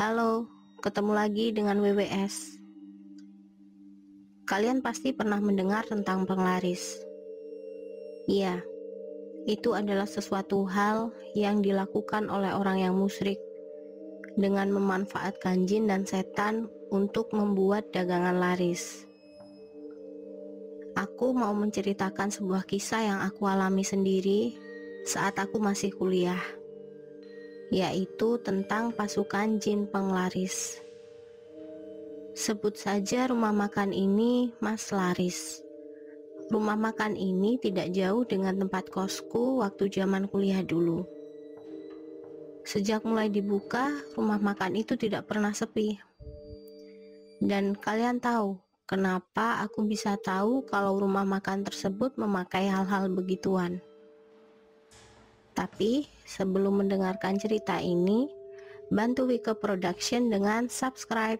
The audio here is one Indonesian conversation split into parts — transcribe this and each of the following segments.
Halo, ketemu lagi dengan WWS. Kalian pasti pernah mendengar tentang penglaris. Iya, itu adalah sesuatu hal yang dilakukan oleh orang yang musyrik dengan memanfaatkan jin dan setan untuk membuat dagangan laris. Aku mau menceritakan sebuah kisah yang aku alami sendiri saat aku masih kuliah yaitu tentang pasukan jin penglaris. Sebut saja rumah makan ini Mas Laris. Rumah makan ini tidak jauh dengan tempat kosku waktu zaman kuliah dulu. Sejak mulai dibuka, rumah makan itu tidak pernah sepi. Dan kalian tahu kenapa aku bisa tahu kalau rumah makan tersebut memakai hal-hal begituan? Tapi sebelum mendengarkan cerita ini, bantu Wika Production dengan subscribe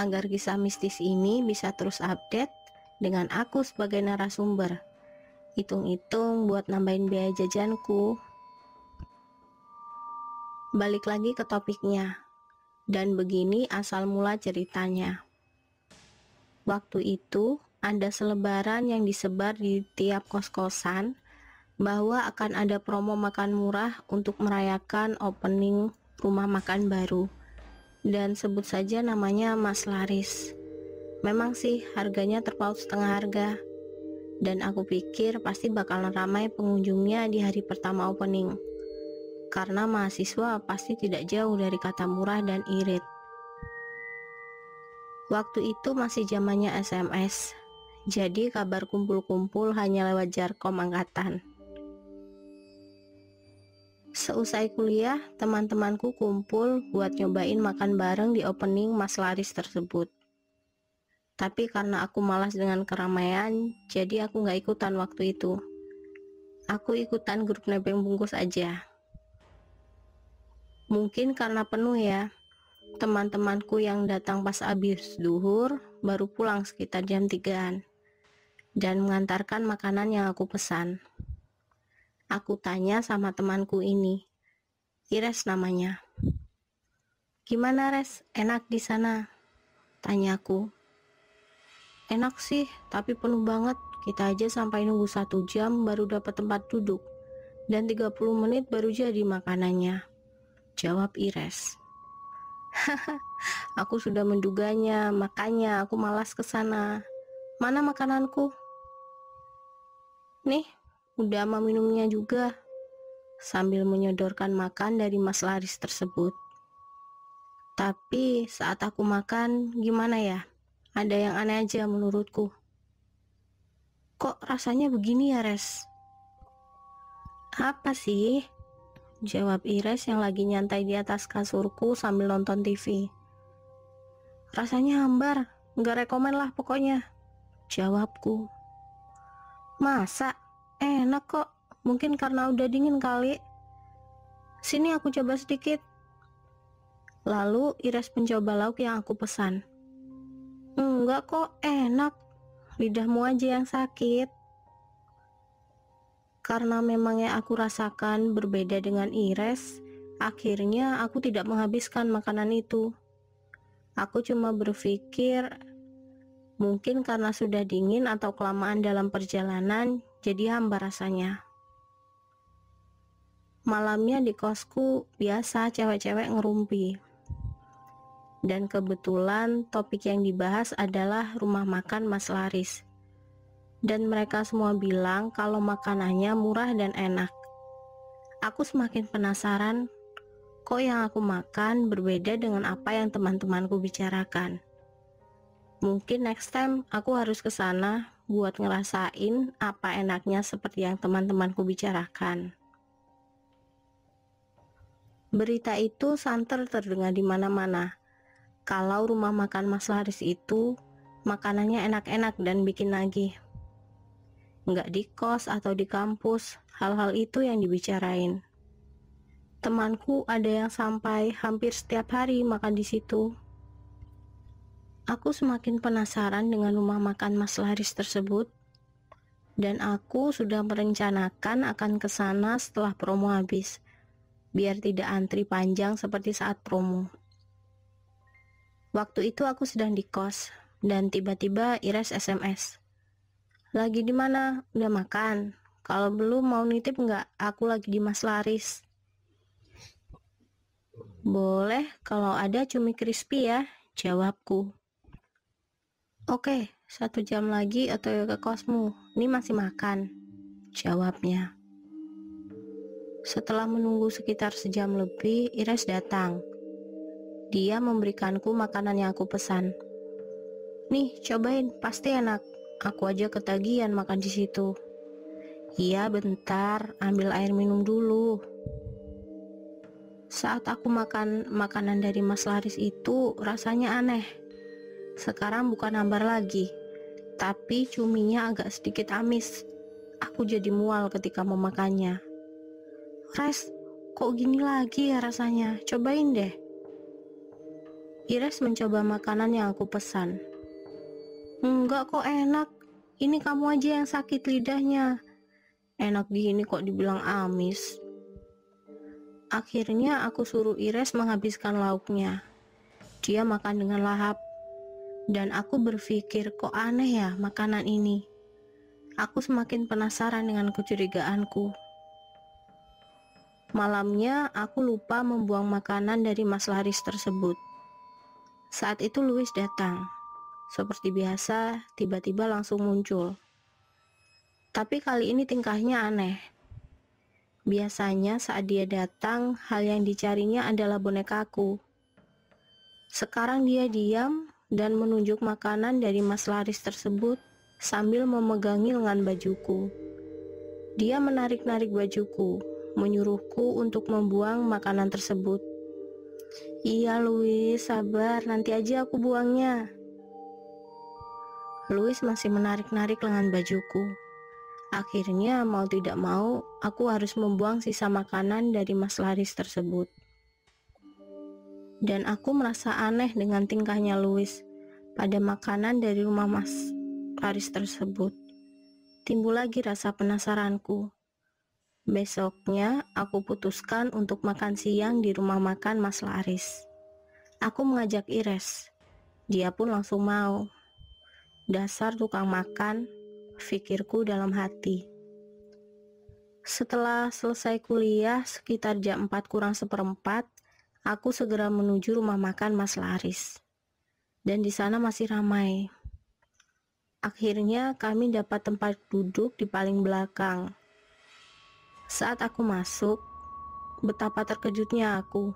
agar kisah mistis ini bisa terus update dengan aku sebagai narasumber. Hitung-hitung buat nambahin biaya jajanku. Balik lagi ke topiknya. Dan begini asal mula ceritanya. Waktu itu ada selebaran yang disebar di tiap kos-kosan bahwa akan ada promo makan murah untuk merayakan opening rumah makan baru. Dan sebut saja namanya Mas Laris. Memang sih harganya terpaut setengah harga. Dan aku pikir pasti bakalan ramai pengunjungnya di hari pertama opening. Karena mahasiswa pasti tidak jauh dari kata murah dan irit. Waktu itu masih zamannya SMS jadi kabar kumpul-kumpul hanya lewat jarkom angkatan Seusai kuliah, teman-temanku kumpul buat nyobain makan bareng di opening Mas Laris tersebut. Tapi karena aku malas dengan keramaian, jadi aku nggak ikutan waktu itu. Aku ikutan grup nebeng bungkus aja. Mungkin karena penuh ya, teman-temanku yang datang pas abis duhur baru pulang sekitar jam 3 dan mengantarkan makanan yang aku pesan. Aku tanya sama temanku ini. Ires namanya. Gimana Res? Enak di sana? Tanyaku. Enak sih, tapi penuh banget. Kita aja sampai nunggu satu jam baru dapat tempat duduk. Dan 30 menit baru jadi makanannya. Jawab Ires. Haha, aku sudah menduganya, makanya aku malas ke sana. Mana makananku? Nih, Udah ama minumnya juga sambil menyodorkan makan dari Mas Laris tersebut. Tapi saat aku makan, gimana ya? Ada yang aneh aja menurutku. Kok rasanya begini ya, Res? Apa sih? Jawab Ires yang lagi nyantai di atas kasurku sambil nonton TV. Rasanya hambar, nggak rekomen lah pokoknya. Jawabku. Masa? Enak kok, mungkin karena udah dingin kali. Sini aku coba sedikit. Lalu Ires mencoba lauk yang aku pesan. Enggak kok, enak. Lidahmu aja yang sakit. Karena memangnya aku rasakan berbeda dengan Ires, akhirnya aku tidak menghabiskan makanan itu. Aku cuma berpikir mungkin karena sudah dingin atau kelamaan dalam perjalanan, jadi hamba rasanya. Malamnya di kosku biasa cewek-cewek ngerumpi. Dan kebetulan topik yang dibahas adalah rumah makan Mas Laris. Dan mereka semua bilang kalau makanannya murah dan enak. Aku semakin penasaran kok yang aku makan berbeda dengan apa yang teman-temanku bicarakan. Mungkin next time aku harus ke sana buat ngerasain apa enaknya seperti yang teman-temanku bicarakan. Berita itu santer terdengar di mana-mana. Kalau rumah makan Mas Laris itu makanannya enak-enak dan bikin lagi. Nggak di kos atau di kampus, hal-hal itu yang dibicarain. Temanku ada yang sampai hampir setiap hari makan di situ. Aku semakin penasaran dengan rumah makan Mas Laris tersebut dan aku sudah merencanakan akan ke sana setelah promo habis biar tidak antri panjang seperti saat promo. Waktu itu aku sedang di kos dan tiba-tiba Ires SMS. Lagi di mana? Udah makan? Kalau belum mau nitip nggak? Aku lagi di Mas Laris. Boleh, kalau ada cumi crispy ya, jawabku. Oke, satu jam lagi atau ke kosmu. Ini masih makan, jawabnya. Setelah menunggu sekitar sejam lebih, Ires datang. Dia memberikanku makanan yang aku pesan. Nih, cobain, pasti enak. Aku aja ketagihan makan di situ. Iya, bentar, ambil air minum dulu. Saat aku makan makanan dari Mas Laris itu rasanya aneh. Sekarang bukan hambar lagi, tapi cuminya agak sedikit amis. Aku jadi mual ketika memakannya. Res, kok gini lagi ya rasanya? Cobain deh. Ires mencoba makanan yang aku pesan. Enggak kok enak. Ini kamu aja yang sakit lidahnya. Enak gini kok dibilang amis. Akhirnya aku suruh Ires menghabiskan lauknya. Dia makan dengan lahap. Dan aku berpikir kok aneh ya makanan ini. Aku semakin penasaran dengan kecurigaanku. Malamnya aku lupa membuang makanan dari Mas Laris tersebut. Saat itu Louis datang. Seperti biasa, tiba-tiba langsung muncul. Tapi kali ini tingkahnya aneh. Biasanya saat dia datang, hal yang dicarinya adalah bonekaku. Sekarang dia diam dan menunjuk makanan dari Mas Laris tersebut sambil memegangi lengan bajuku. Dia menarik-narik bajuku, menyuruhku untuk membuang makanan tersebut. Iya Louis, sabar, nanti aja aku buangnya. Louis masih menarik-narik lengan bajuku. Akhirnya mau tidak mau, aku harus membuang sisa makanan dari Mas Laris tersebut. Dan aku merasa aneh dengan tingkahnya Louis pada makanan dari rumah Mas Laris tersebut. Timbul lagi rasa penasaranku. Besoknya, aku putuskan untuk makan siang di rumah makan Mas Laris. Aku mengajak Ires. Dia pun langsung mau. Dasar tukang makan, pikirku dalam hati. Setelah selesai kuliah, sekitar jam 4 kurang seperempat, aku segera menuju rumah makan Mas Laris. Dan di sana masih ramai. Akhirnya kami dapat tempat duduk di paling belakang. Saat aku masuk, betapa terkejutnya aku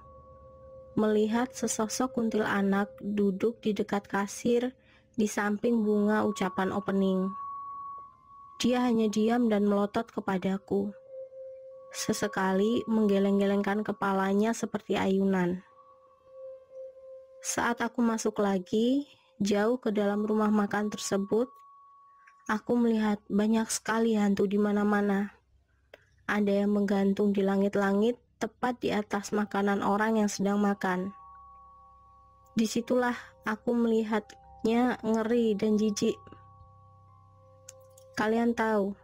melihat sesosok kuntil anak duduk di dekat kasir di samping bunga ucapan opening. Dia hanya diam dan melotot kepadaku. Sesekali menggeleng-gelengkan kepalanya seperti ayunan. Saat aku masuk lagi, jauh ke dalam rumah makan tersebut, aku melihat banyak sekali hantu di mana-mana. Ada yang menggantung di langit-langit tepat di atas makanan orang yang sedang makan. Di situlah aku melihatnya ngeri dan jijik. Kalian tahu,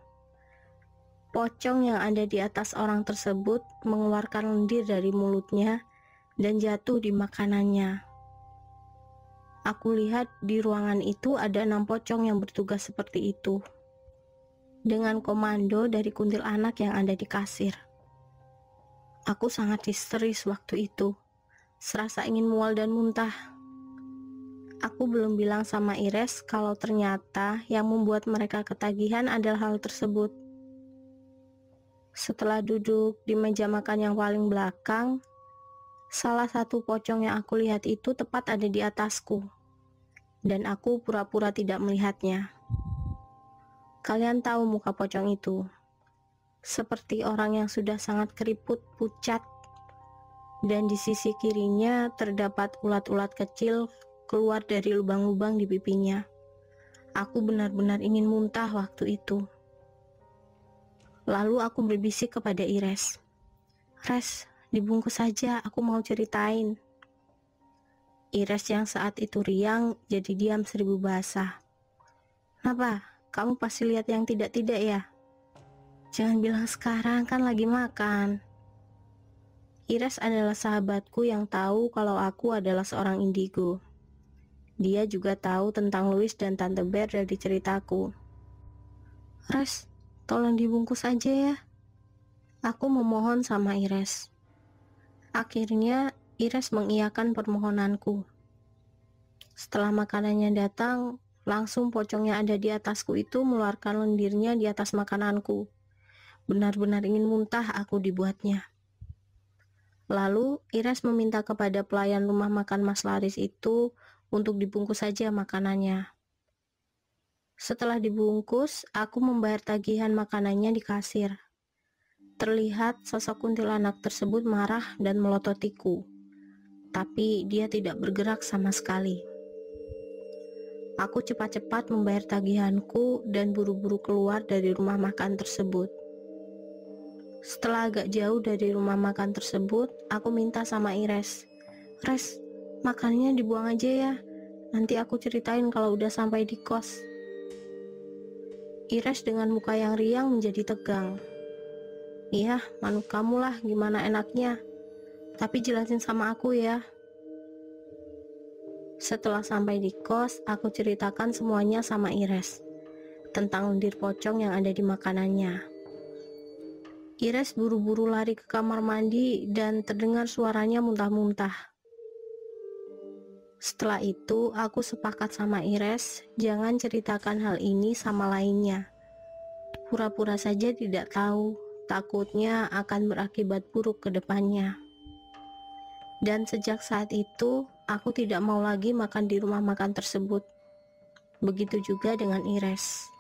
pocong yang ada di atas orang tersebut mengeluarkan lendir dari mulutnya dan jatuh di makanannya. Aku lihat di ruangan itu ada enam pocong yang bertugas seperti itu dengan komando dari kuntil anak yang ada di kasir. Aku sangat histeris waktu itu, serasa ingin mual dan muntah. Aku belum bilang sama Ires kalau ternyata yang membuat mereka ketagihan adalah hal tersebut. Setelah duduk di meja makan yang paling belakang, salah satu pocong yang aku lihat itu tepat ada di atasku, dan aku pura-pura tidak melihatnya. Kalian tahu muka pocong itu. Seperti orang yang sudah sangat keriput, pucat. Dan di sisi kirinya terdapat ulat-ulat kecil keluar dari lubang-lubang di pipinya. Aku benar-benar ingin muntah waktu itu. Lalu aku berbisik kepada Ires. Res, dibungkus saja, aku mau ceritain. Ires yang saat itu riang jadi diam seribu bahasa. Kenapa? Kamu pasti lihat yang tidak-tidak ya? Jangan bilang sekarang kan lagi makan. Iras adalah sahabatku yang tahu kalau aku adalah seorang indigo. Dia juga tahu tentang Louis dan Tante Bear dari ceritaku. Res, tolong dibungkus aja ya. Aku memohon sama Ires. Akhirnya, Ires mengiyakan permohonanku. Setelah makanannya datang, langsung pocong yang ada di atasku itu mengeluarkan lendirnya di atas makananku. Benar-benar ingin muntah aku dibuatnya. Lalu, Ires meminta kepada pelayan rumah makan Mas Laris itu untuk dibungkus saja makanannya. Setelah dibungkus, aku membayar tagihan makanannya di kasir. Terlihat sosok kuntilanak tersebut marah dan melototiku, tapi dia tidak bergerak sama sekali. Aku cepat-cepat membayar tagihanku dan buru-buru keluar dari rumah makan tersebut. Setelah agak jauh dari rumah makan tersebut, aku minta sama Ires. Res, makannya dibuang aja ya. Nanti aku ceritain kalau udah sampai di kos. Ires dengan muka yang riang menjadi tegang. Iya, manut kamu lah gimana enaknya. Tapi jelasin sama aku ya. Setelah sampai di kos, aku ceritakan semuanya sama Ires tentang lendir pocong yang ada di makanannya. Ires buru-buru lari ke kamar mandi dan terdengar suaranya muntah-muntah. Setelah itu, aku sepakat sama Ires jangan ceritakan hal ini sama lainnya. Pura-pura saja tidak tahu, takutnya akan berakibat buruk ke depannya. Dan sejak saat itu, aku tidak mau lagi makan di rumah makan tersebut. Begitu juga dengan Ires.